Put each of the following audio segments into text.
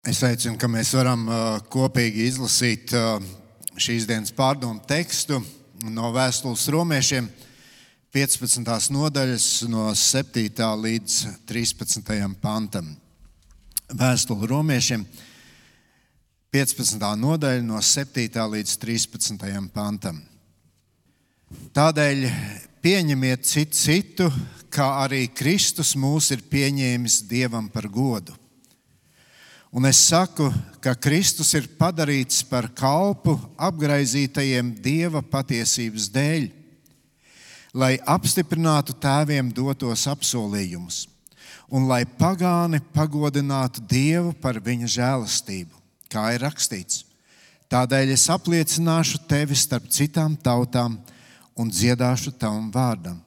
Es aicinu, ka mēs varam kopīgi izlasīt šīs dienas pārdomu tekstu no vēstules romiešiem, 15. nodaļas, no 7. līdz 13. pantam. Vēstule romiešiem, 15. nodaļa, no 7. līdz 13. pantam. Tādēļ pieņemiet citu citu, kā arī Kristus mūs ir pieņēmis Dievam par godu Un es saku, ka Kristus ir padarīts par kalpu apgaizītajiem dieva patiesības dēļ, lai apstiprinātu tēviem dotos apsolījumus, un lai pagāni pagodinātu Dievu par viņa žēlastību, kā ir rakstīts. Tādēļ es apliecināšu tevi starp citām tautām un dziedāšu tavam vārdam.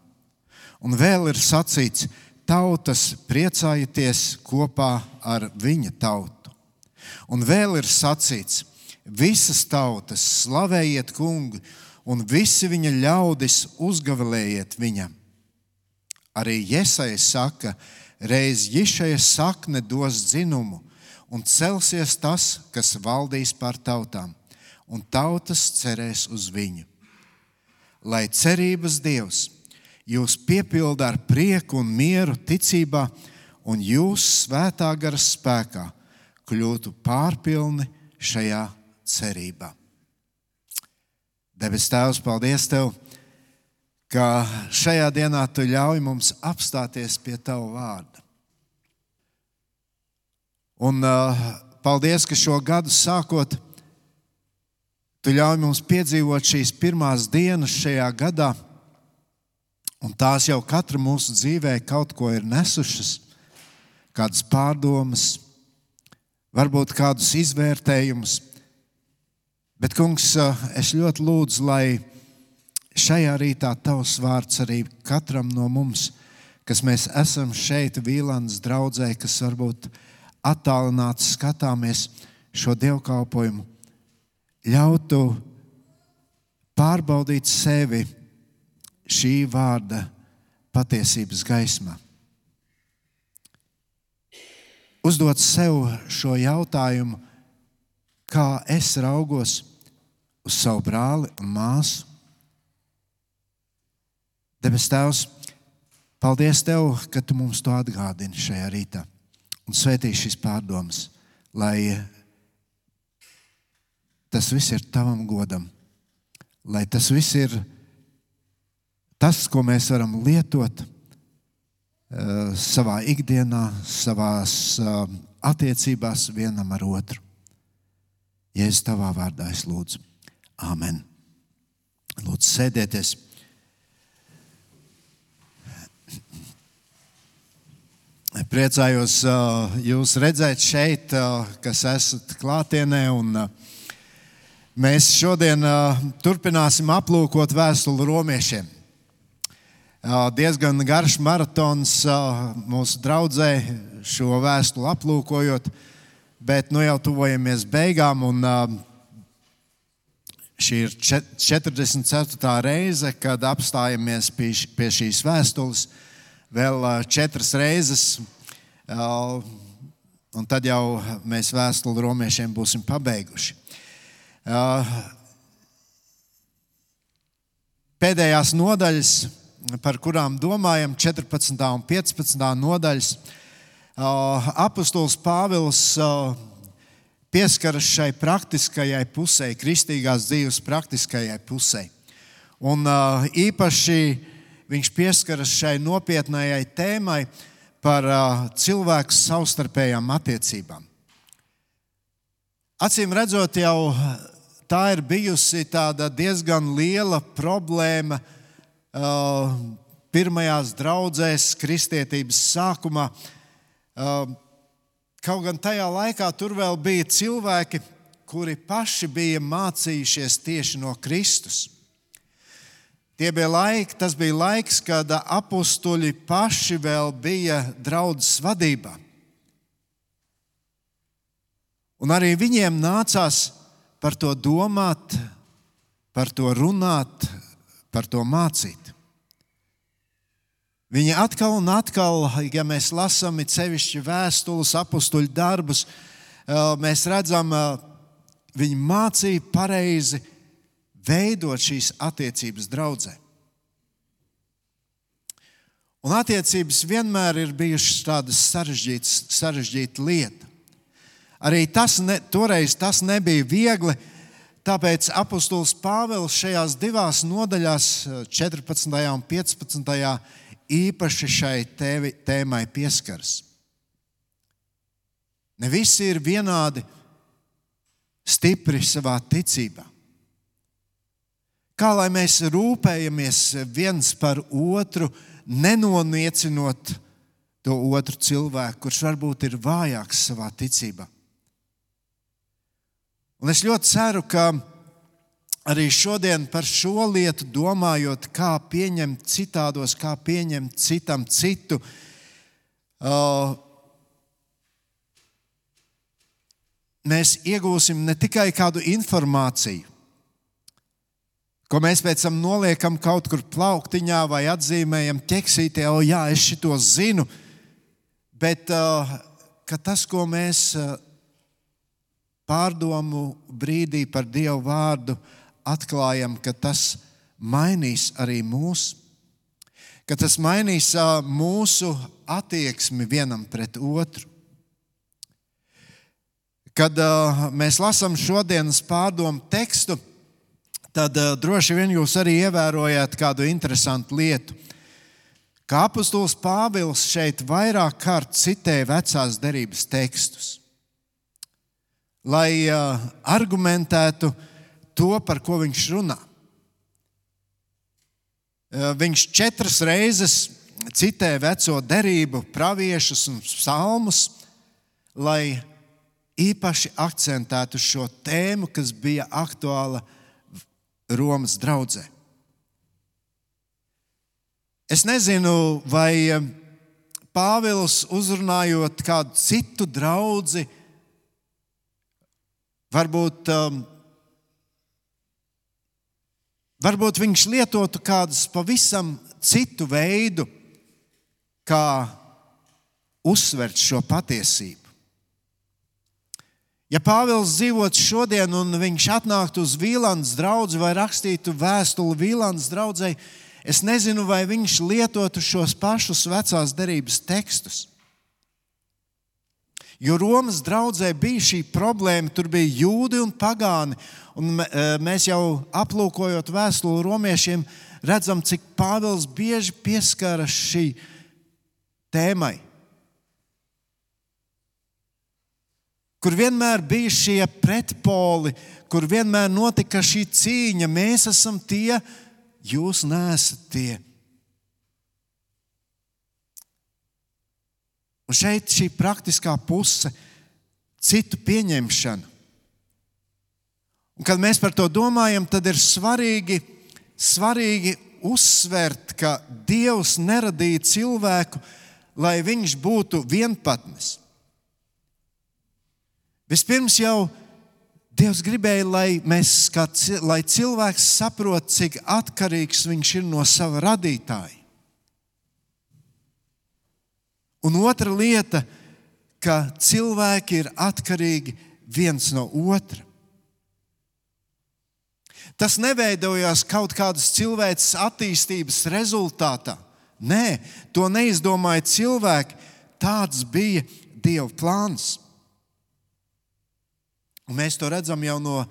Un vēl ir sacīts, tautas priecājieties kopā ar viņa tautu. Un vēl ir sacīts, visas tautas slavējiet kungu, un visi viņa ļaudis uzgavilējiet viņam. Arī Iesai saka, reiz Jišaja sakne dos dzinumu, un celsies tas, kas valdīs pār tautām, un tautas cerēs uz viņu. Lai cerības Dievs! jūs piepilda ar prieku un mieru ticībā, un jūs svētā gara spēkā kļūtu pārpilni šajā cerībā. Debes Tēvs, paldies Tev, ka šajā dienā Tu ļauj mums apstāties pie Tava vārda. Un uh, paldies, ka šo gadu sākot, Tu ļauj mums piedzīvot šīs pirmās dienas šajā gadā Un tās jau katra mūsu dzīvē kaut ko ir nesušas, kādas pārdomas, varbūt kādus izvērtējumus. Bet, kungs, es ļoti lūdzu, lai šajā rītā tavs vārds arī katram no mums, kas mēs esam šeit, Vīlandes draudzē, kas varbūt attālināti skatāmies šo dievkalpojumu, ļautu pārbaudīt sevi šī vārda patiesības gaismā. Uzdot sev šo jautājumu, kā es raugos uz savu brāli un māsu. Debes Tēvs, paldies Tev, ka Tu mums to atgādini šajā rītā. Un svētī šīs pārdomas, lai tas viss ir Tavam godam, lai tas viss ir tas, ko mēs varam lietot savā ikdienā, savā uh, attiecībās vienam ar otru. Jēzus, tavā vārdā es lūdzu. Āmen. Lūdzu, sēdieties. Priecājos uh, jūs redzēt šeit, kas esat klātienē. Mēs šodien turpināsim aplūkot vēstuli romiešiem diezgan garš maratons mūsu draudzē, šo vēstuli aplūkojot, bet nu jau tuvojamies beigām. Un, šī ir 44. reize, kad apstājamies pie šīs vēstules. Vēl četras reizes, un tad jau mēs vēstuli romiešiem būsim pabeiguši. Pēdējās nodaļas par kurām domājam, 14. un 15. nodaļas, apustulis Pāvils pieskaras šai praktiskajai pusē, kristīgās dzīves praktiskajai pusē. Un īpaši viņš pieskaras šai nopietnējai tēmai par cilvēku savstarpējām attiecībām. Acīm redzot, jau tā ir bijusi diezgan liela problēma uh, pirmajās draudzēs, kristietības sākumā. Uh, kaut gan tajā laikā tur vēl bija cilvēki, kuri paši bija mācījušies tieši no Kristus. Tie bija laiki, tas bija laiks, kad apstuļi paši vēl bija draudzes vadībā. Un arī viņiem nācās par to domāt, par to runāt, par to mācīt. Viņi atkal un atkal, ja mēs lasām sevišķi vēstules, apakstuļu darbus, mēs redzam, viņi mācīja pareizi veidot šīs attiecības draudzē. Un attiecības vienmēr ir bijušas tādas sarežģītas, sarežģīta lieta. Arī tas ne, toreiz tas nebija viegli, tāpēc apustulis Pāvils šajās divās nodaļās, 14. un 15. Īpaši šai tēvi, tēmai pieskaras. Ne visi ir vienādi stipri savā ticībā. Kā lai mēs rūpējamies viens par otru, nenoniecinot to otru cilvēku, kurš varbūt ir vājāks savā ticībā. Un es ļoti ceru, ka arī šodien par šo lietu domājot, kā pieņemt citādos, kā pieņemt citam citu. Uh, mēs iegūsim ne tikai kādu informāciju, ko mēs pēc tam noliekam kaut kur plauktiņā vai atzīmējam ķeksītē, o jā, es šito zinu, bet uh, tas, ko mēs uh, pārdomu brīdī par Dievu vārdu atklājam, ka tas mainīs arī mūsu, ka tas mainīs uh, mūsu attieksmi vienam pret otru. Kad uh, mēs lasām šodienas pārdomu tekstu, tad uh, droši vien jūs arī ievērojāt kādu interesantu lietu. Kā apustulis Pāvils šeit vairāk kārt citē vecās derības tekstus, lai uh, argumentētu to, par ko viņš runā. Uh, viņš četras reizes citē veco derību, praviešus un psalmus, lai īpaši akcentētu šo tēmu, kas bija aktuāla Romas draudzē. Es nezinu, vai eh, Pāvils uzrunājot kādu citu draugu, varbūt, um, varbūt viņš lietotu kādus pavisam citu veidu, kā uzsvērt šo patiesību. Ja Pāvils dzīvotu šodien, un viņš atnāktu uz Vīlandes draugu vai rakstītu vēstuli Vīlandes draugai, es nezinu, vai viņš lietotu šos pašus vecās derības tekstus. Jo Romas draudzē bija šī problēma, tur bija jūdi un pagāni. Un e, mēs jau aplūkojot vēstuli romiešiem, redzam, cik Pāvils bieži pieskaras šī tēmai. kur vienmēr bija šie pretpoli, kur vienmēr notika šī cīņa. Mēs esam tie, jūs neesat tie. Un šeit šī praktiskā puse, citu pieņemšana. Un, kad mēs par to domājam, tad ir svarīgi, svarīgi uzsvērt, ka Dievs neradīja cilvēku, lai viņš būtu vienpatnis. Vispirms jau Dievs gribēja, lai, mēs, kā, lai cilvēks saprot, cik atkarīgs viņš ir no sava radītāja. Un otra lieta, ka cilvēki ir atkarīgi viens no otra. Tas neveidojās kaut kādas cilvēces attīstības rezultātā. Nē, to neizdomāja cilvēki. Tāds bija Dieva plāns. Un mēs to redzam jau no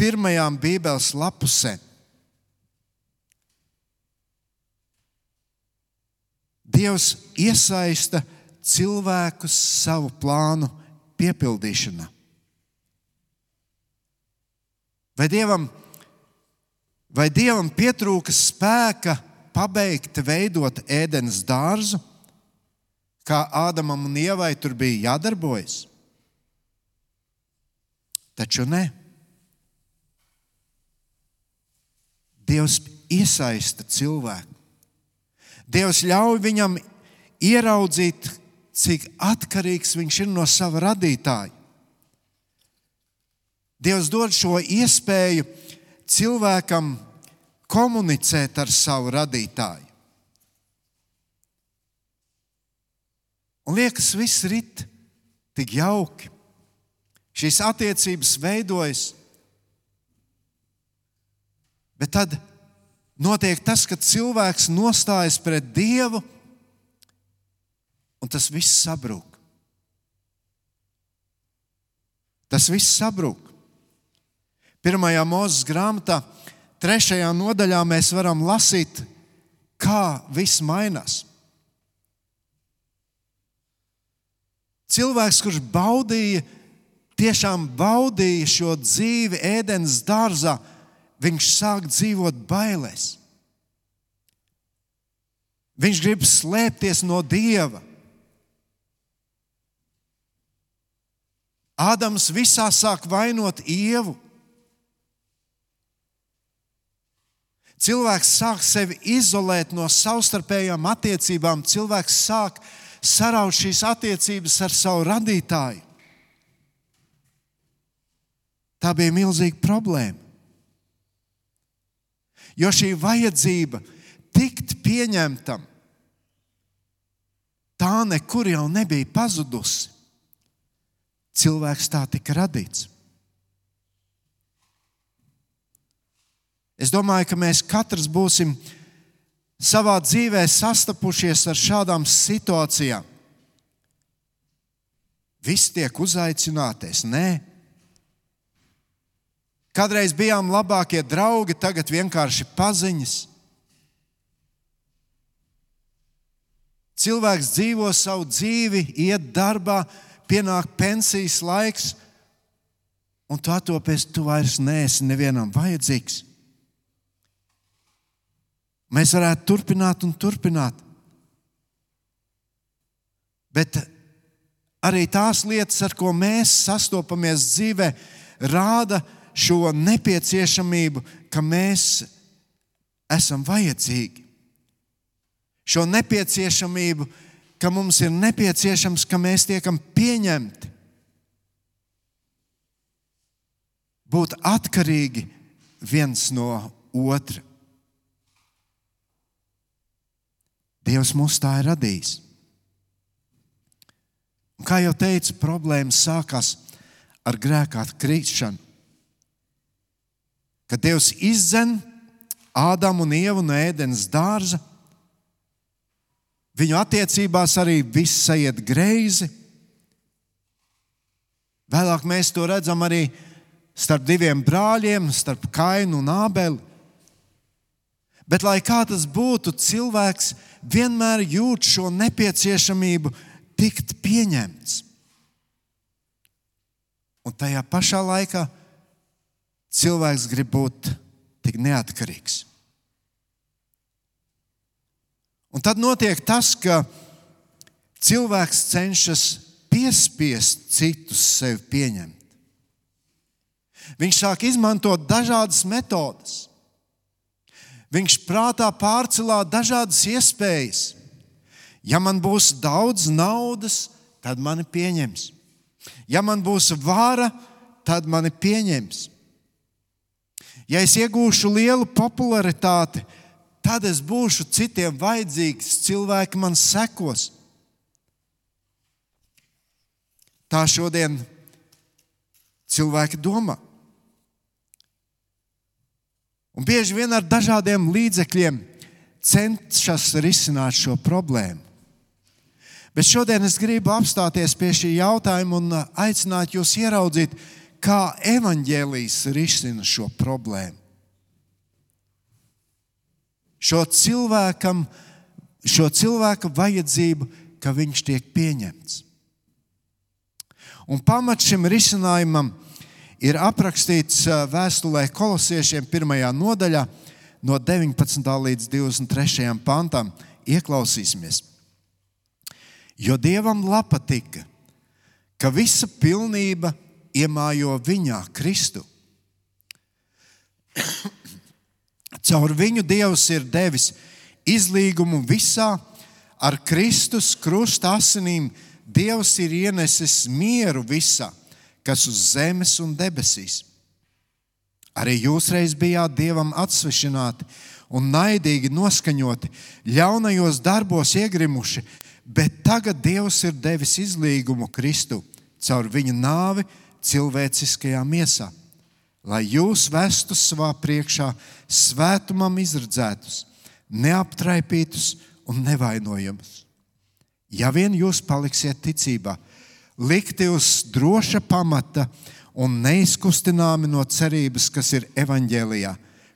pirmajām Bībeles lapusēm. Dievs iesaista cilvēkus savu plānu piepildīšanā. Vai Dievam, vai Dievam pietrūka spēka pabeigt veidot ēdienas dārzu, kā Ādamam un Ievai tur bija jādarbojas? Taču ne. Dievs iesaista cilvēku. Dievs ļauj viņam ieraudzīt, cik atkarīgs viņš ir no sava radītāja. Dievs dod šo iespēju cilvēkam komunicēt ar savu radītāju. Un liekas, viss rit tik jauki. šīs attiecības veidojas. Bet tad notiek tas, ka cilvēks nostājas pret Dievu, un tas viss sabrūk. Tas viss sabrūk. Pirmajā mūzes grāmatā, trešajā nodaļā, mēs varam lasīt, kā viss mainās. Cilvēks, kurš baudīja, tiešām baudīja šo dzīvi ēdienas dārzā, viņš sāk dzīvot bailēs. Viņš grib slēpties no dieva. Ādams visā sāk vainot ievu. Cilvēks sāk sevi izolēt no savstarpējām attiecībām, cilvēks sāk saraut šīs attiecības ar savu radītāju. Tā bija milzīga problēma. Jo šī vajadzība tikt pieņemtam, tā nekur jau nebija pazudusi. Cilvēks tā tika radīts. Es domāju, ka mēs katrs būsim savā dzīvē sastapušies ar šādām situācijām. Visi tiek uzaicināties, nē. Kādreiz bijām labākie draugi, tagad vienkārši paziņas. Cilvēks dzīvo savu dzīvi, iet darbā, pienāk pensijas laiks, un tu atopies, tu vairs neesi nevienam vajadzīgs. Mēs varētu turpināt un turpināt. Bet arī tās lietas, ar ko mēs sastopamies dzīvē, rāda šo nepieciešamību, ka mēs esam vajadzīgi. Šo nepieciešamību, ka mums ir nepieciešams, ka mēs tiekam pieņemti. Būt atkarīgi viens no otra. Dievs mūs tā ir radījis. Un, kā jau teicu, problēmas sākās ar grēkā krišanu. Kad Dievs izdzen Ādamu un Ievu no ēdienas dārza, viņu attiecībās arī viss iet greizi. Vēlāk mēs to redzam arī starp diviem brāļiem, starp Kainu un Ābeli. Bet, lai kā tas būtu, cilvēks vienmēr jūt šo nepieciešamību tikt pieņemts. Un tajā pašā laikā cilvēks grib būt tik neatkarīgs. Un tad notiek tas, ka cilvēks cenšas piespiest citus sevi pieņemt. Viņš sāk izmantot dažādas metodes. Viņš prātā pārcelā dažādas iespējas. Ja man būs daudz naudas, tad mani pieņems. Ja man būs vara, tad mani pieņems. Ja es iegūšu lielu popularitāti, tad es būšu citiem vajadzīgs, cilvēki man sekos. Tā šodien cilvēki domā. Un bieži vien ar dažādiem līdzekļiem cenšas risināt šo problēmu. Bet šodien es gribu apstāties pie šī jautājuma un aicināt jūs ieraudzīt, kā evaņģēlijas risina šo problēmu. Šo cilvēkam, šo cilvēka vajadzību, ka viņš tiek pieņemts. Un pamats šim risinājumam ir aprakstīts vēstulē kolosiešiem pirmajā nodaļā, no 19. līdz 23. pantam. Ieklausīsimies. Jo Dievam patika, ka visa pilnība iemājo viņā, Kristu. Caur viņu Dievs ir devis izlīgumu visā, ar Kristus krusta asinīm Dievs ir ienesis mieru visā kas uz zemes un debesīs. Arī jūs reiz bijāt dievam atsvešināti un naidīgi noskaņoti, ļaunajos darbos iegrimuši, bet tagad Dievs ir devis izlīgumu Kristu caur viņa nāvi cilvēciskajā miesā, lai jūs vestu savā priekšā svētumam izredzētus, neaptraipītus un nevainojamus. Ja vien jūs paliksiet ticībā, likti uz droša pamata un neizkustināmi no cerības, kas ir evaņģēlijā,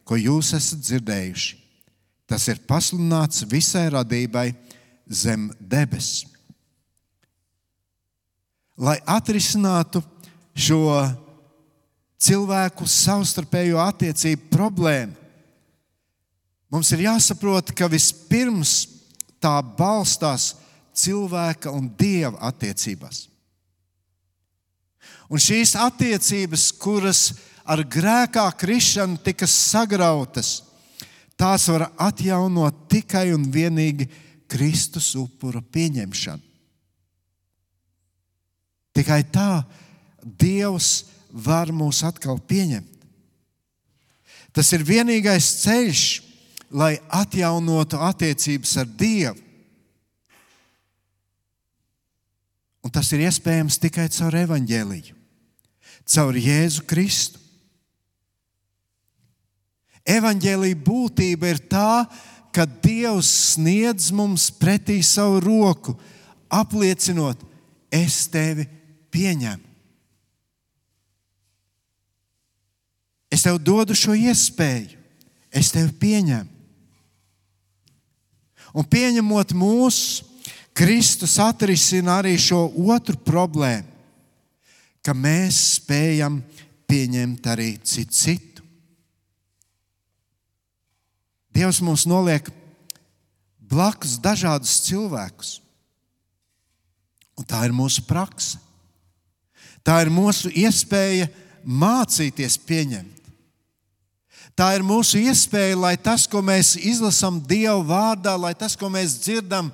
ko jūs esat dzirdējuši. Tas ir pasludināts visai radībai zem debesis. Lai atrisinātu šo cilvēku savstarpējo attiecību problēmu, Mums ir jāsaprot, ka vispirms tā balstās cilvēka un dieva attiecībās. Un šīs attiecības, kuras ar grēkā krišanu tika sagrautas, tās var atjaunot tikai un vienīgi Kristus upura pieņemšanu. Tikai tā Dievs var mūs atkal pieņemt. Tas ir vienīgais ceļš, lai atjaunotu attiecības ar Dievu. Un tas ir iespējams tikai caur evaņģēliju, caur Jēzu Kristu. Evangelija būtība ir tā, ka Dievs sniedz mums pretī savu roku, apliecinot, es tevi pieņemu. Es tev dodu šo iespēju, es tevi pieņemu. Un pieņemot mūsu, Kristus atrisina arī šo otru problēmu, ka mēs spējam pieņemt arī citu citu. Dievs mums noliek blakus dažādus cilvēkus. Un tā ir mūsu praksa. Tā ir mūsu iespēja mācīties pieņemt. Tā ir mūsu iespēja, lai tas, ko mēs izlasām Dieva vārdā, lai tas, ko mēs dzirdam,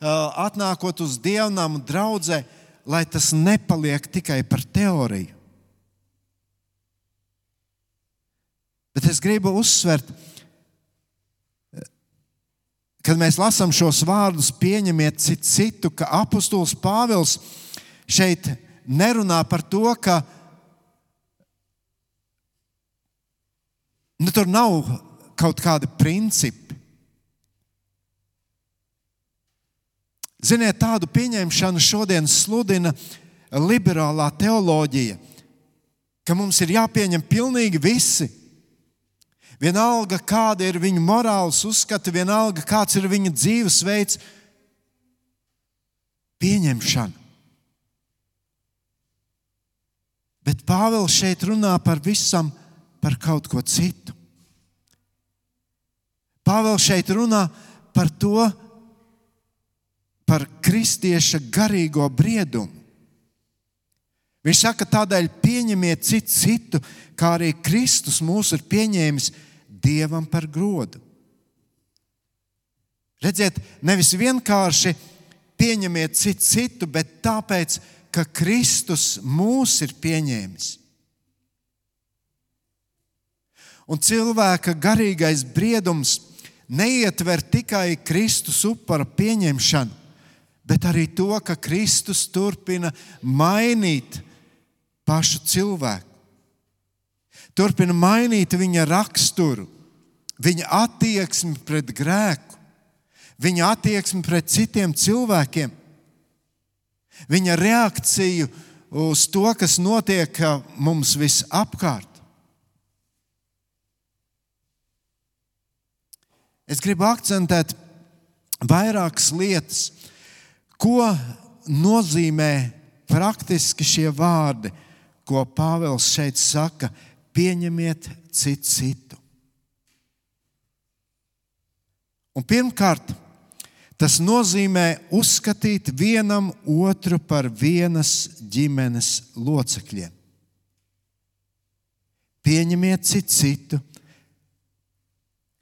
atnākot uz dievnām un draudzē, lai tas nepaliek tikai par teoriju. Bet es gribu uzsvert, kad mēs lasām šos vārdus, pieņemiet citu, citu ka apustulis Pāvils šeit nerunā par to, ka Nu, tur nav kaut kādi principi. Ziniet, tādu pieņemšanu šodien sludina liberālā teoloģija, ka mums ir jāpieņem pilnīgi visi. Vienalga, kāda ir viņu morāls uzskati, vienalga, kāds ir viņa dzīvesveids, pieņemšana. Bet Pāvils šeit runā par visam, par kaut ko citu. Pāvils šeit runā par to, par kristieša garīgo briedumu. Viņš saka, tādēļ pieņemiet citu, citu, kā arī Kristus mūs ir pieņēmis Dievam par godu. Redziet, nevis vienkārši pieņemiet citu, citu, bet tāpēc, ka Kristus mūs ir pieņēmis. Un cilvēka garīgais briedums neietver tikai Kristus upara pieņemšanu, bet arī to, ka Kristus turpina mainīt pašu cilvēku. Turpina mainīt viņa raksturu, viņa attieksmi pret grēku, viņa attieksmi pret citiem cilvēkiem, viņa reakciju uz to, kas notiek mums visapkārt. Es gribu akcentēt vairākas lietas, ko nozīmē praktiski šie vārdi, ko Pāvils šeit saka: pieņemiet citu citu. Un pirmkārt, tas nozīmē uzskatīt vienam otru par vienas ģimenes locekļiem. Pieņemiet citu citu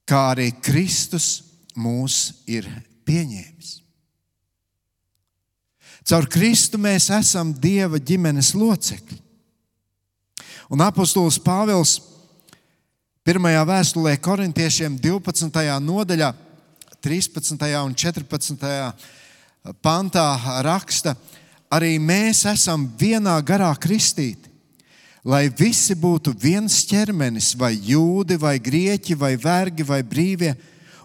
kā arī Kristus mūs ir pieņēmis. Caur Kristu mēs esam Dieva ģimenes locekļi. Un apostols Pāvils 1. vēstulē korintiešiem 12. nodaļā, 13. un 14. pantā raksta, arī mēs esam vienā garā kristīti, lai visi būtu viens ķermenis, vai jūdi, vai grieķi, vai vergi, vai brīvie.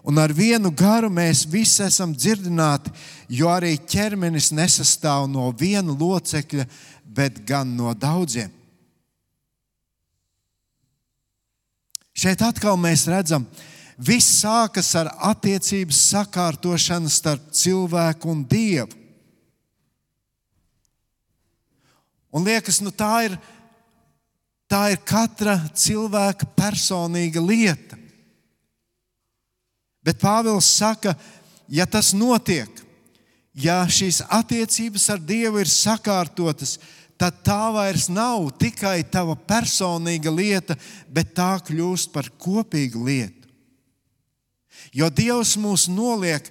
Un ar vienu garu mēs visi esam dzirdināti, jo arī ķermenis nesastāv no viena locekļa, bet gan no daudziem. Šeit atkal mēs redzam, viss sākas ar attiecības sakārtošanu starp cilvēku un dievu. Un liekas, nu tā ir Tā ir katra cilvēka personīga lieta. Bet Pāvils saka, ja tas notiek, ja šīs attiecības ar Dievu ir sakārtotas, tad tā vairs nav tikai tava personīga lieta, bet tā kļūst par kopīgu lietu. Jo Dievs mūs noliek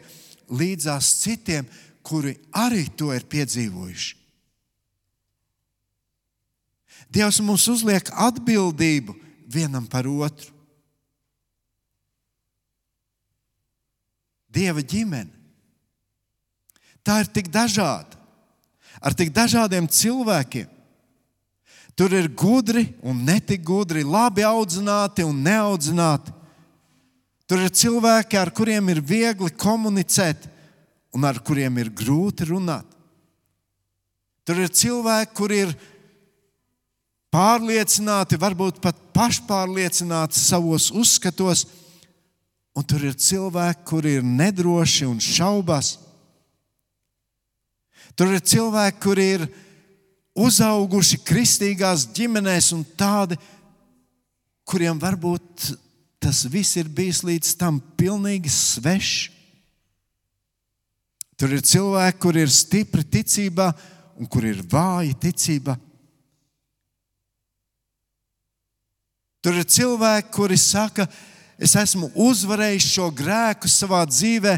līdzās citiem, kuri arī to ir piedzīvojuši. Dievs mums uzliek atbildību vienam par otru. Dieva ģimene. Tā ir tik dažāda, ar tik dažādiem cilvēkiem. Tur ir gudri un netik gudri, labi audzināti un neaudzināti. Tur ir cilvēki, ar kuriem ir viegli komunicēt un ar kuriem ir grūti runāt. Tur ir cilvēki, kuriem ir pārliecināti, varbūt pat pašpārliecināti savos uzskatos, un tur ir cilvēki, kuri ir nedroši un šaubas. Tur ir cilvēki, kuri ir uzauguši kristīgās ģimenēs, un tādi, kuriem varbūt tas viss ir bijis līdz tam pilnīgi svešs. Tur ir cilvēki, kuri ir stipri ticībā un kuri ir vāji ticībā. Tur ir cilvēki, kuri saka, es esmu uzvarējis šo grēku savā dzīvē,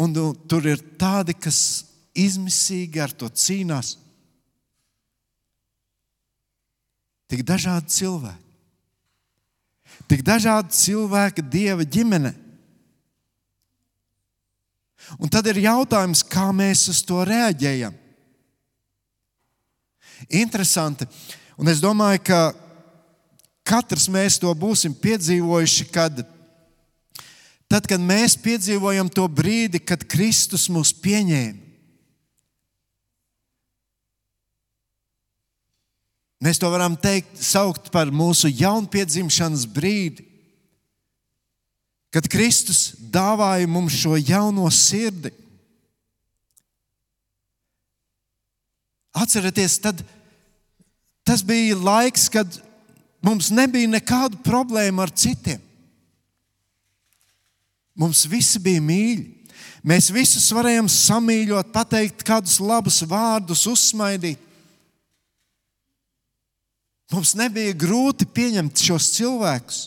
un tur ir tādi, kas izmisīgi ar to cīnās. Tik dažādi cilvēki. Tik dažādi cilvēki Dieva ģimene. Un tad ir jautājums, kā mēs uz to reaģējam. Interesanti. Un es domāju, ka katrs mēs to būsim piedzīvojuši, kad, tad, kad mēs piedzīvojam to brīdi, kad Kristus mūs pieņēma. Mēs to varam teikt, saukt par mūsu jaunpiedzimšanas brīdi, kad Kristus dāvāja mums šo jauno sirdi. Atcerieties, tad, tas bija laiks, kad Mums nebija nekādu problēmu ar citiem. Mums visi bija mīļi. Mēs visus varējām samīļot, pateikt kādus labus vārdus, uzsmaidīt. Mums nebija grūti pieņemt šos cilvēkus.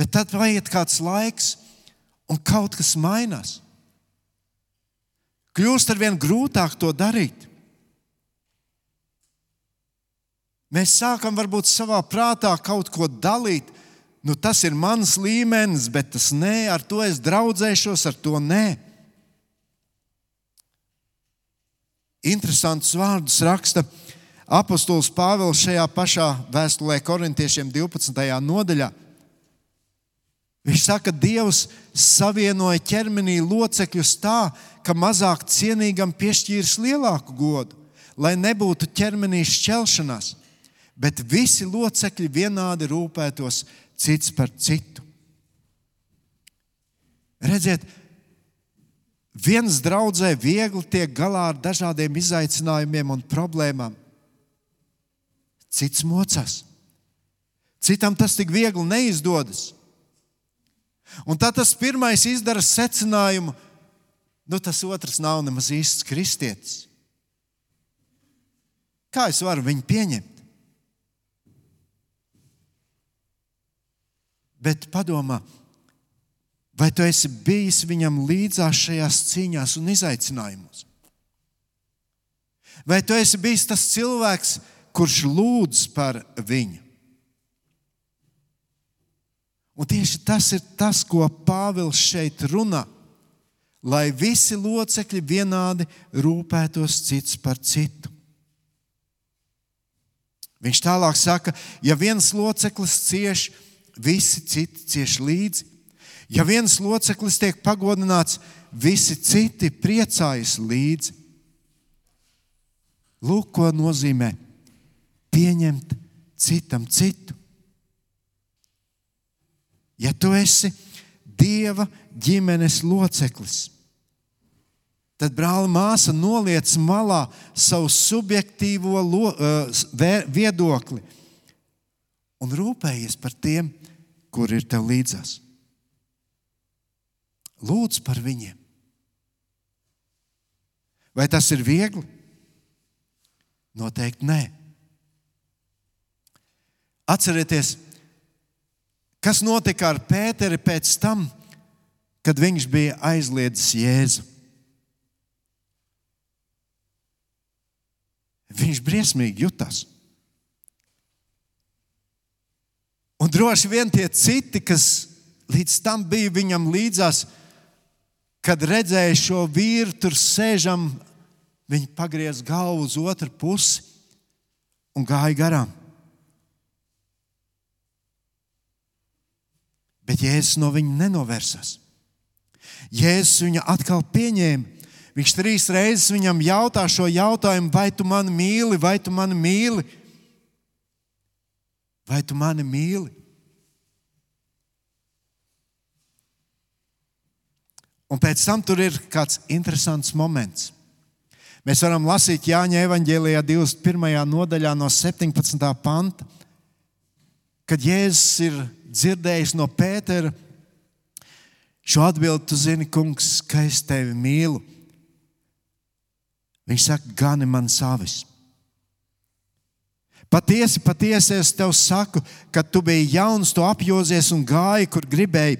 Bet tad paiet kāds laiks, un kaut kas mainās. Kļūst ar vien grūtāk to darīt. Mēs sākam varbūt savā prātā kaut ko dalīt. Nu, tas ir mans līmenis, bet tas nē, ar to es draudzēšos, ar to nē. Interesants vārdus raksta apustulis Pāvils šajā pašā vēstulē korintiešiem 12. nodaļā. Viņš saka, ka Dievs savienoja ķermenī locekļus tā, ka mazāk cienīgam piešķīris lielāku godu, lai nebūtu ķermenī šķelšanās bet visi locekļi vienādi rūpētos cits par citu. Redziet, viens draudzē viegli tiek galā ar dažādiem izaicinājumiem un problēmām, cits mocās. Citam tas tik viegli neizdodas. Un tad tas pirmais izdara secinājumu, nu tas otrs nav nemaz īsts kristietis. Kā es varu viņu pieņemt? Bet padomā, vai tu esi bijis viņam līdzās šajās cīņās un izaicinājumos? Vai tu esi bijis tas cilvēks, kurš lūdz par viņu? Un tieši tas ir tas, ko Pāvils šeit runā. Lai visi locekļi vienādi rūpētos cits par citu. Viņš tālāk saka, ja viens loceklis cieš, visi citi cieš līdzi. Ja viens loceklis tiek pagodināts, visi citi priecājas līdzi. Lūk, ko nozīmē pieņemt citam citu. Ja tu esi Dieva ģimenes loceklis, tad brāli māsa noliec malā savu subjektīvo lo, uh, viedokli un rūpējies par tiem, kur ir tev līdzās. Lūdz par viņiem. Vai tas ir viegli? Noteikti nē. Atcerieties, kas notika ar Pēteri pēc tam, kad viņš bija aizliedzis Jēzu. Viņš briesmīgi jutās. Un droši vien tie citi, kas līdz tam bija viņam līdzās, kad redzēja šo vīru tur sēžam, viņi pagriez galvu uz otru pusi un gāja garām. Bet Jēzus no viņa nenovērsās. Jēzus viņu atkal pieņēma. Viņš trīs reizes viņam jautā šo jautājumu, vai tu mani mīli, vai tu mani mīli? Vai tu mani mīli? Un pēc tam tur ir kāds interesants moments. Mēs varam lasīt Jāņa evanģēlijā 21. nodaļā no 17. panta, kad Jēzus ir dzirdējis no Pētera šo atbildi, tu zini, kungs, ka es tevi mīlu. Viņš saka, gani man savis. Patiesi, patiesi es tev saku, ka tu biji jauns, tu apjozies un gāji, kur gribēji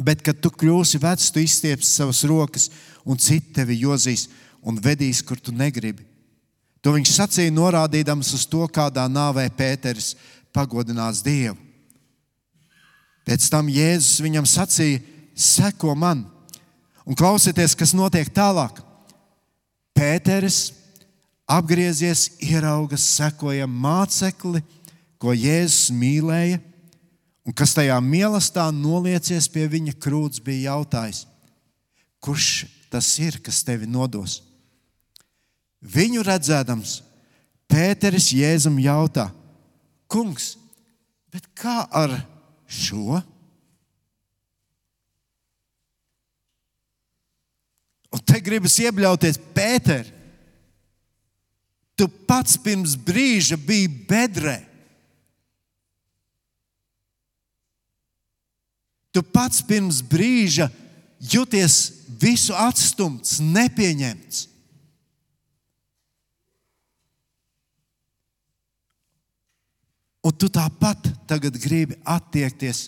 Bet, kad tu kļūsi vecs, tu izstiepsi savas rokas, un citi tevi jozīs un vedīs, kur tu negribi. To viņš sacīja, norādīdams uz to, kādā nāvē Pēters pagodinās Dievu. Pēc tam Jēzus viņam sacīja: Seko man, un klausieties, kas notiek tālāk. Pēters apgriezies, ierauga sekojam mācekli, ko Jēzus mīlēja un kas tajā mīlestībā noliecies pie viņa krūts, bija jautājis, kurš tas ir, kas tevi nodos? Viņu redzēdams, Pēteris Jēzum jautā, Kungs, bet kā ar šo? Un te gribas iebļauties, Pēter, tu pats pirms brīža biji bedrē. Tu pats pirms brīža jūties visu atstumts, nepieņemts. Un tu tāpat tagad gribi attiekties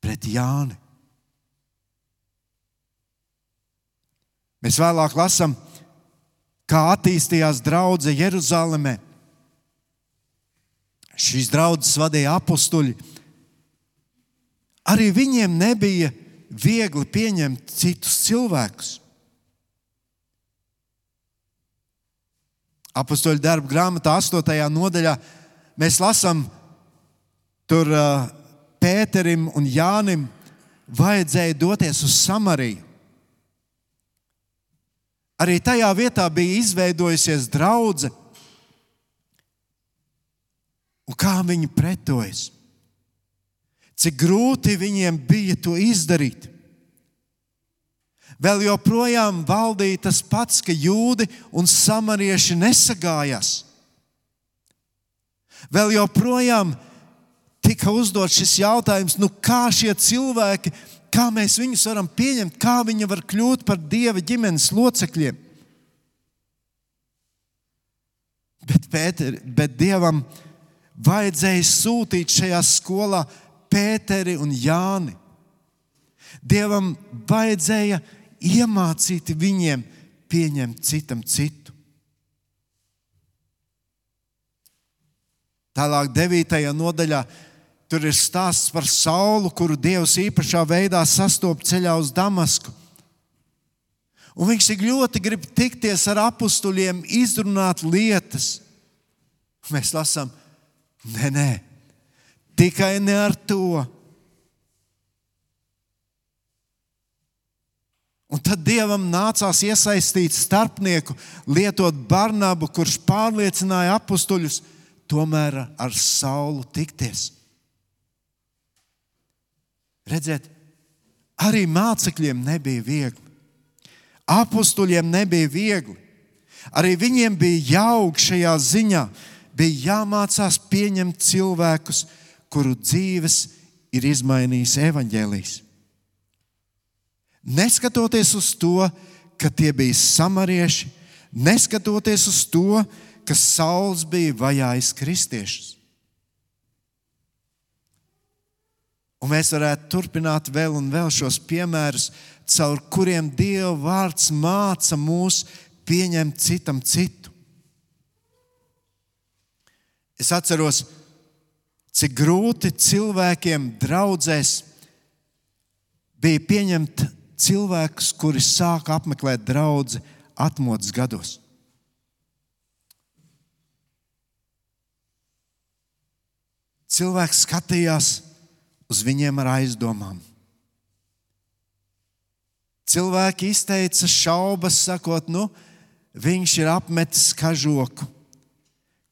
pret Jāni. Mēs vēlāk lasām, kā attīstījās draudzene Jeruzalemē. Šīs draudzes vadīja apstuļi Arī viņiem nebija viegli pieņemt citus cilvēkus. Apostoliņa darba grāmatā, 8. nodaļā, mēs lasām, tur uh, Pēterim un Jānim vajadzēja doties uz Samariju. Arī tajā vietā bija izveidojusies draudzene. Kā viņi pretojas? cik grūti viņiem bija to izdarīt. Vēl joprojām valdīja tas pats, ka jūdi un samarieši nesagājās. Vēl joprojām tika uzdots šis jautājums, nu kā šie cilvēki, kā mēs viņus varam pieņemt, kā viņi var kļūt par dieva ģimenes locekļiem. Bet, Pēter, bet dievam vajadzēja sūtīt šajā skolā Pēteri un Jāni. Dievam vajadzēja iemācīt viņiem pieņemt citam citu. Tālāk, 9. nodaļā, tur ir stāsts par saulu, kuru Dievs īpašā veidā sastopas ceļā uz Damasku. Un viņš tik ļoti grib tikties ar apstuļiem, izrunāt lietas. Mēs lasām, nē, nē, tikai ne ar to. Un tad dievam nācās iesaistīt starpnieku, lietot Barnabu, kurš pārliecināja apstuļus, tomēr ar saulu tikties. Redziet, arī mācekļiem nebija viegli. Apstuļiem nebija viegli. Arī viņiem bija jāaug šajā ziņā, bija jāmācās pieņemt cilvēkus, kuru dzīves ir izmainījis evaņģēlijs. Neskatoties uz to, ka tie bija samarieši, neskatoties uz to, ka Sauls bija vajājis kristiešus. Un mēs varētu turpināt vēl un vēl šos piemērus, caur kuriem Dieva vārds māca mūs pieņemt citam citu. Es atceros, cik grūti cilvēkiem draudzēs bija pieņemt cilvēkus, kuri sāka apmeklēt draugu atmodas gados. Cilvēks skatījās uz viņiem ar aizdomām. Cilvēki izteica šaubas, sakot, nu, viņš ir apmetis kažoku.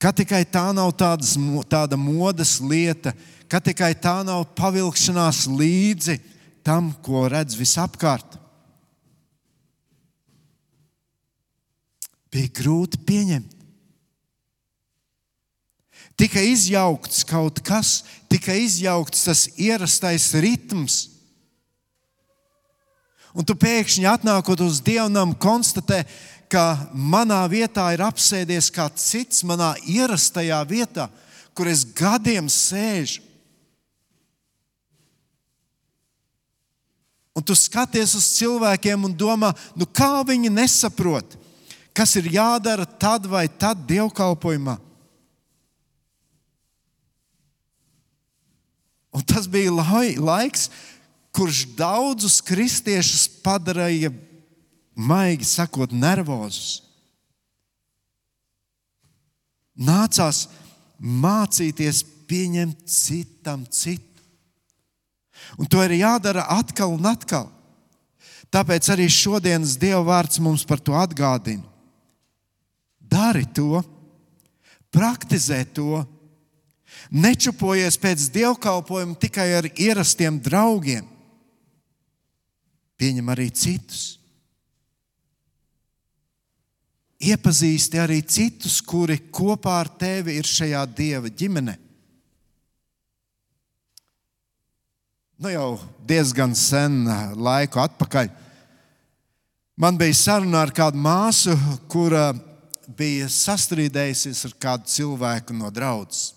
Ka tikai tā nav tādas, tāda modes lieta, ka tikai tā nav pavilkšanās līdzi tam, ko redz visapkārt. Bija grūti pieņemt. Tika izjaukts kaut kas, tika izjaukts tas ierastais ritms. Un tu pēkšņi atnākot uz dievnam, konstatē, ka manā vietā ir apsēdies kāds cits, manā ierastajā vietā, kur es gadiem sēžu. Un tu skaties uz cilvēkiem un domā, nu kā viņi nesaprot, kas ir jādara tad vai tad dievkalpojumā. Un tas bija lai, laiks, kurš daudzus kristiešus padarīja, maigi sakot, nervozus. Nācās mācīties pieņemt citam citu. Un to ir jādara atkal un atkal. Tāpēc arī šodienas Dieva vārds mums par to atgādina. Dari to, praktizē to, nečupojies pēc dievkalpojuma tikai ar ierastiem draugiem. Pieņem arī citus. Iepazīsti arī citus, kuri kopā ar tevi ir šajā dieva ģimenē. nu, jau diezgan sen laiku atpakaļ. Man bija saruna ar kādu māsu, kura bija sastrīdējusies ar kādu cilvēku no draudzes.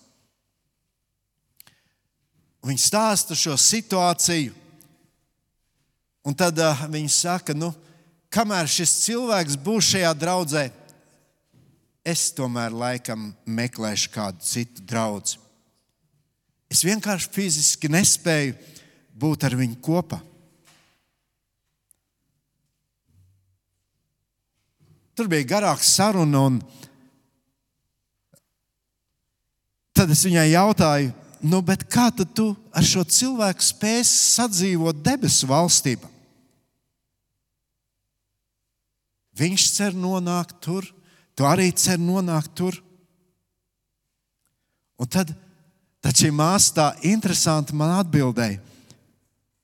Viņa stāsta šo situāciju, un tad uh, viņa saka, nu, kamēr šis cilvēks būs šajā draudzē, es tomēr laikam meklēšu kādu citu draugu. Es vienkārši fiziski nespēju būt ar viņu kopā. Tur bija garāka saruna, un tad es viņai jautāju, nu, kā tu ar šo cilvēku spēsi sadzīvot debesu valstībā? Viņš cer nonākt tur, tu arī cer nonākt tur. Un tad, tad šī māsa tā interesanti man atbildēja.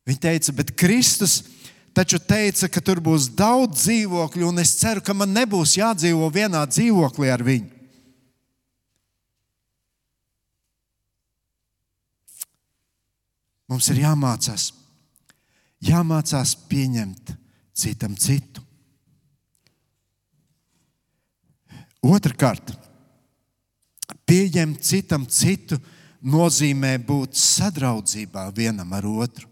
Viņa teica, bet Kristus taču teica, ka tur būs daudz dzīvokļu, un es ceru, ka man nebūs jādzīvo vienā dzīvoklī ar viņu. Mums ir jāmācās, jāmācās pieņemt citam citu. Otrakārt, pieņemt citam citu nozīmē būt sadraudzībā vienam ar otru.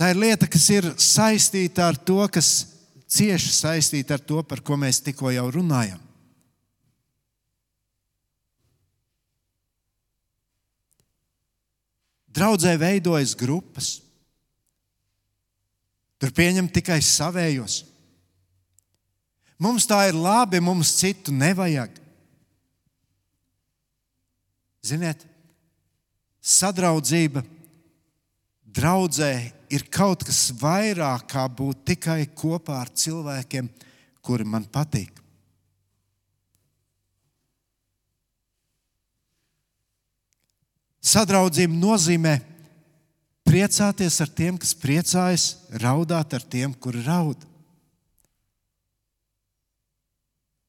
Tā ir lieta, kas ir saistīta ar to, kas cieši saistīta ar to, par ko mēs tikko jau runājam. Draudzē veidojas grupas. Tur pieņem tikai savējos. Mums tā ir labi, mums citu nevajag. Ziniet, sadraudzība draudzē ir kaut kas vairāk kā būt tikai kopā ar cilvēkiem, kuri man patīk. Sadraudzība nozīmē priecāties ar tiem, kas priecājas, raudāt ar tiem, kuri raud.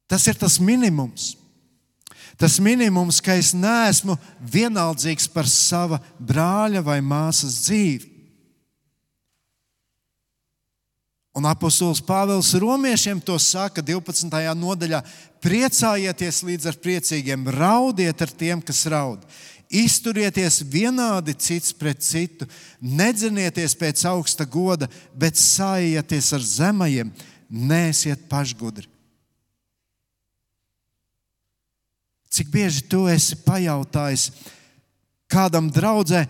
Tas ir tas minimums. Tas minimums, ka es neesmu vienaldzīgs par sava brāļa vai māsas dzīvi. Un apustulis Pāvils Romiešiem to saka 12. nodaļā: priecājieties līdz ar priecīgiem, raudiet ar tiem, kas raud. Izturieties vienādi cits pret citu, nedzinieties pēc augsta goda, bet sājieties ar zemajiem, neesiet pašgudri. Cik bieži tu esi pajautājis kādam draudzē,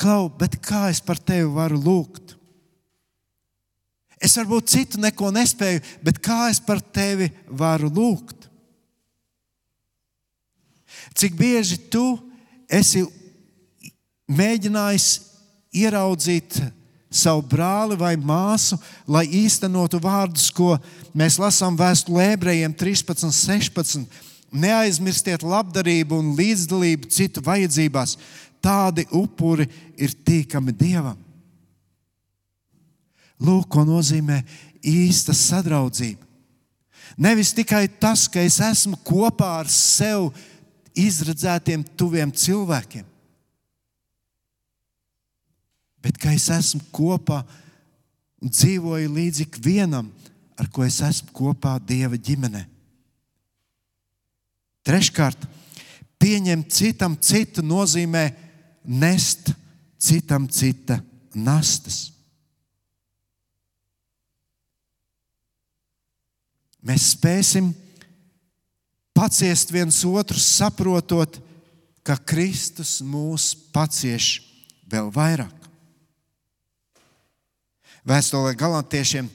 klau, bet kā es par tevi varu lūgt? Es varbūt citu neko nespēju, bet kā es par tevi varu lūgt? Cik bieži tu esi mēģinājis ieraudzīt savu brāli vai māsu, lai īstenotu vārdus, ko mēs lasām vēstulē ebrejiem 13, 16. Neaizmirstiet labdarību un līdzdalību citu vajadzībās. Tādi upuri ir tīkami dievam. Lūk, ko nozīmē īsta sadraudzība. Nevis tikai tas, ka es esmu kopā ar sevi izredzētiem, tuviem cilvēkiem. Bet kā es esmu kopā un dzīvoju līdz ikvienam, ar ko es esmu kopā Dieva ģimenē. Treškārt, pieņemt citam citu nozīmē nest citam cita nastas. Mēs spēsim paciest viens otru, saprotot, ka Kristus mūs pacieš vēl vairāk. Vēstulē galantiešiem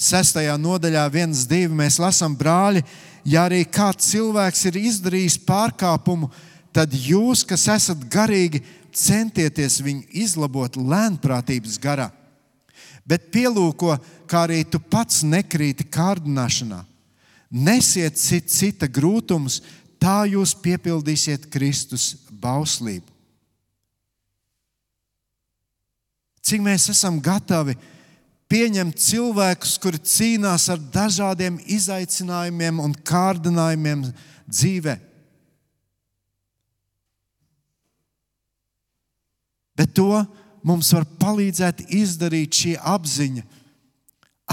6. nodaļā, 1,2 mēs lasām, brāļi, ja arī kāds cilvēks ir izdarījis pārkāpumu, tad jūs, kas esat garīgi, centieties viņu izlabot lēnprātības garā. Bet pielūko, kā arī tu pats nekrīti kārdināšanā Nesiet cit, cita grūtumus, tā jūs piepildīsiet Kristus bauslību. Cik mēs esam gatavi pieņemt cilvēkus, kuri cīnās ar dažādiem izaicinājumiem un kārdinājumiem dzīvē. Bet to mums var palīdzēt izdarīt šī apziņa.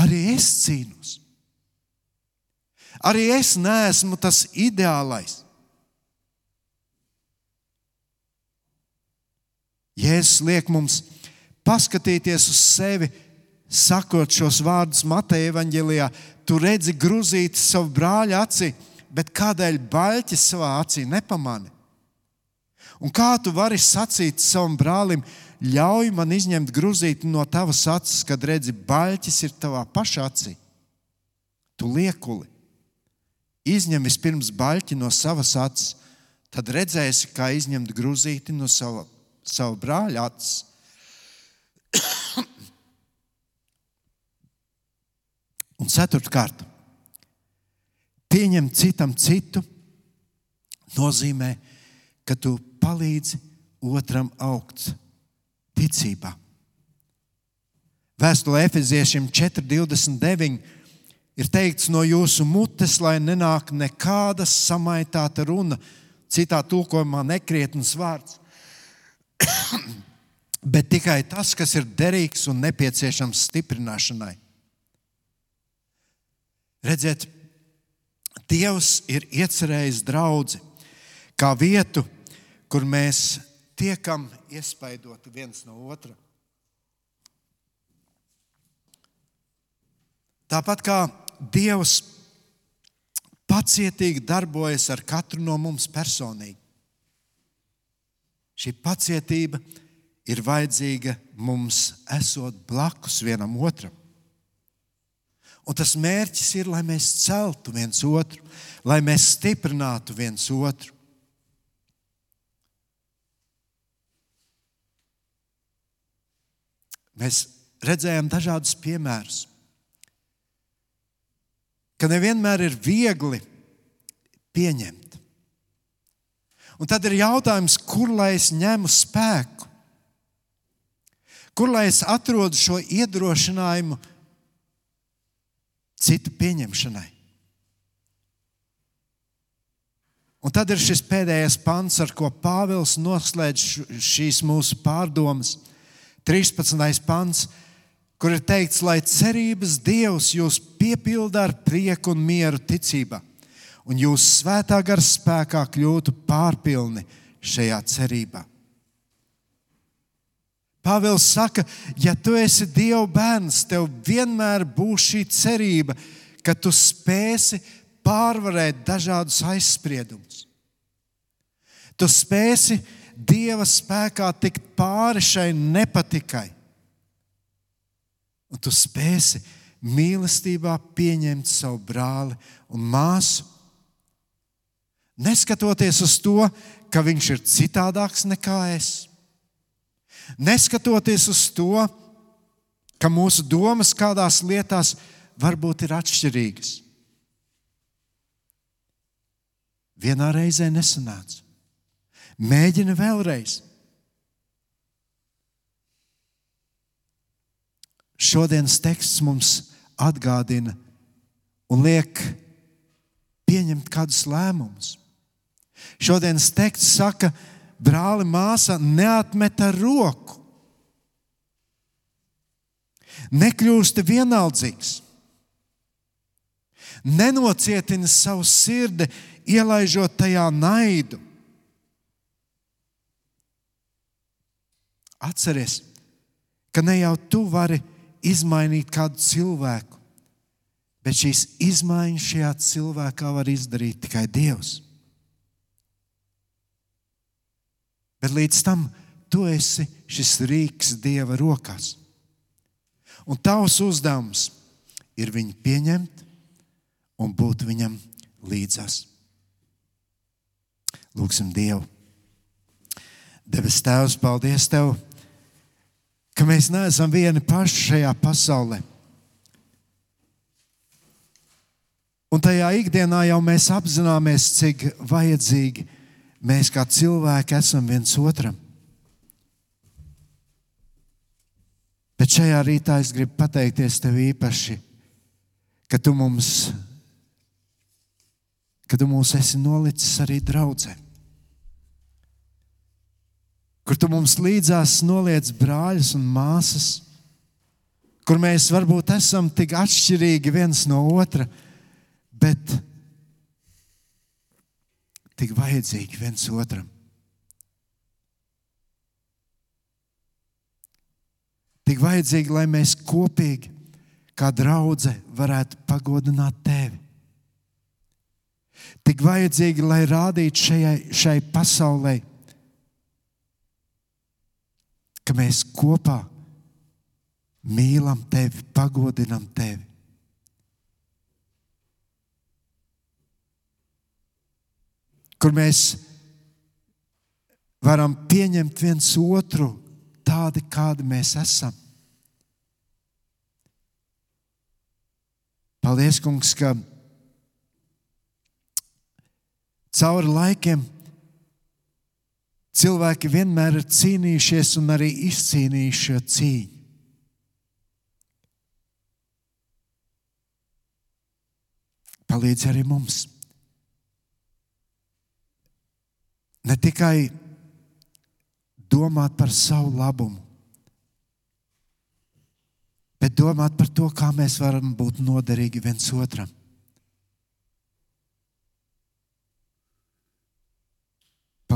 Arī es cīnos. Arī es neesmu tas ideālais. Jēzus liek mums paskatīties uz sevi, sakot šos vārdus Mateja evanģēlijā. Tu redzi grūzīti savu brāļa acī, bet kādēļ baļķis savā acī nepamani? Un kā tu vari sacīt savam brālim, ļauj man izņemt grūzīti no tavas acis, kad redzi, baļķis ir tavā pašā acī? Tu liekuli. Izņem vispirms baļķi no savas acis, tad redzēsi, kā izņemt grūzīti no sava, sava brāļa acis. Un ceturtkārt, pieņemt citam citu nozīmē, ka tu palīdzi otram augt ticībā. Vēstulē Efeziešiem 4,29 ir teikts no jūsu mutes, lai nenāk nekāda samaitāta runa, citā tulkojumā nekrietns vārds, bet tikai tas, kas ir derīgs un nepieciešams stiprināšanai. Redziet, Dievs ir iecerējis draugu kā vietu, kur mēs tiekam iespaidoti viens no otra. Tāpat kā Dievs pacietīgi darbojas ar katru no mums personīgi. Šī pacietība ir vajadzīga mums, esot blakus vienam otram. Un tas mērķis ir, lai mēs celtu viens otru, lai mēs stiprinātu viens otru. Mēs redzējām dažādus piemērus ka nevienmēr ir viegli pieņemt. Un tad ir jautājums, kur lai es ņemu spēku, kur lai es atrodu šo iedrošinājumu citu pieņemšanai. Un tad ir šis pēdējais pants, ar ko Pāvils noslēdz šīs mūsu pārdomas. 13. pants, kur ir teikts, lai cerības Dievs jūs piepilda ar prieku un mieru ticībā, un jūs svētā gara spēkā kļūtu pārpilni šajā cerībā. Pāvils saka, ja tu esi Dieva bērns, tev vienmēr būs šī cerība, ka tu spēsi pārvarēt dažādus aizspriedumus. Tu spēsi Dieva spēkā tikt pāri šai nepatikai. Un tu spēsi mīlestībā pieņemt savu brāli un māsu. Neskatoties uz to, ka viņš ir citādāks nekā es. Neskatoties uz to, ka mūsu domas kādās lietās varbūt ir atšķirīgas. Vienā reizē nesanāca. Mēģina vēlreiz. Šodienas teksts mums atgādina un liek pieņemt kādus lēmumus. Šodienas teksts saka, brāli, māsa neatmeta roku, nekļūst vienaldzīgs, nenocietina savu sirdi, ielaižot tajā naidu. Atceries, ka ne jau tu vari izmainīt kādu cilvēku, bet šīs izmaiņas šajā cilvēkā var izdarīt tikai Dievs. Bet līdz tam tu esi šis rīks Dieva rokās. Un tavs uzdevums ir viņu pieņemt un būt viņam līdzās. Lūksim Dievu. Debes Tēvs, paldies Tev, ka mēs neesam vieni paši šajā pasaulē. Un tajā ikdienā jau mēs apzināmies, cik vajadzīgi mēs kā cilvēki esam viens otram. Bet šajā rītā es gribu pateikties tev īpaši, ka tu mums ka tu mūs esi nolicis arī draudzē. Kur tu mums līdzās noliec brāļus un māsas, kur mēs varbūt esam tik atšķirīgi viens no otra, bet tik vajadzīgi viens otram. Tik vajadzīgi, lai mēs kopīgi, kā draudzene, varētu pagodināt tevi. Tik vajadzīgi, lai rādītu šajai, šai pasaulē, ka mēs kopā mīlam tevi, pagodinam tevi. Kur mēs varam pieņemt viens otru tādi, kādi mēs esam. Paldies, Kungs, ka cauri laikiem cilvēki vienmēr ir cīnījušies un arī izcīnījuši šo cīņu. Palīdz arī mums. Ne tikai domāt par savu labumu, bet domāt par to, kā mēs varam būt noderīgi viens otram.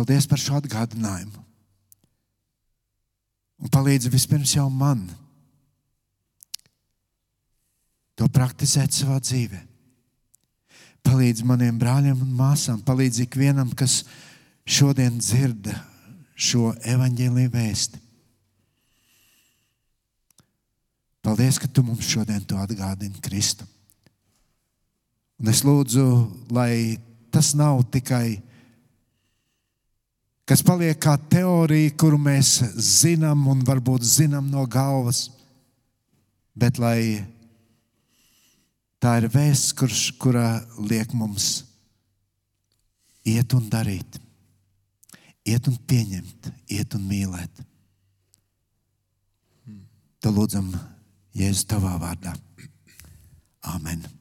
Paldies par šo atgādinājumu. Un palīdzi vispirms jau man to praktizēt savā dzīvē. Palīdzi maniem brāļiem un māsām, palīdzi ikvienam, kas šodien dzird šo evaņģēlīju vēsti. Paldies, ka tu mums šodien to atgādini, Kristu. Un es lūdzu, lai tas nav tikai kas paliek kā teorija, kuru mēs zinām un varbūt zinām no galvas, bet lai tā ir vēsts, kurš, kurā liek mums iet un darīt, iet un pieņemt, iet un mīlēt. Tad lūdzam, Jēzus, tavā vārdā. Amen.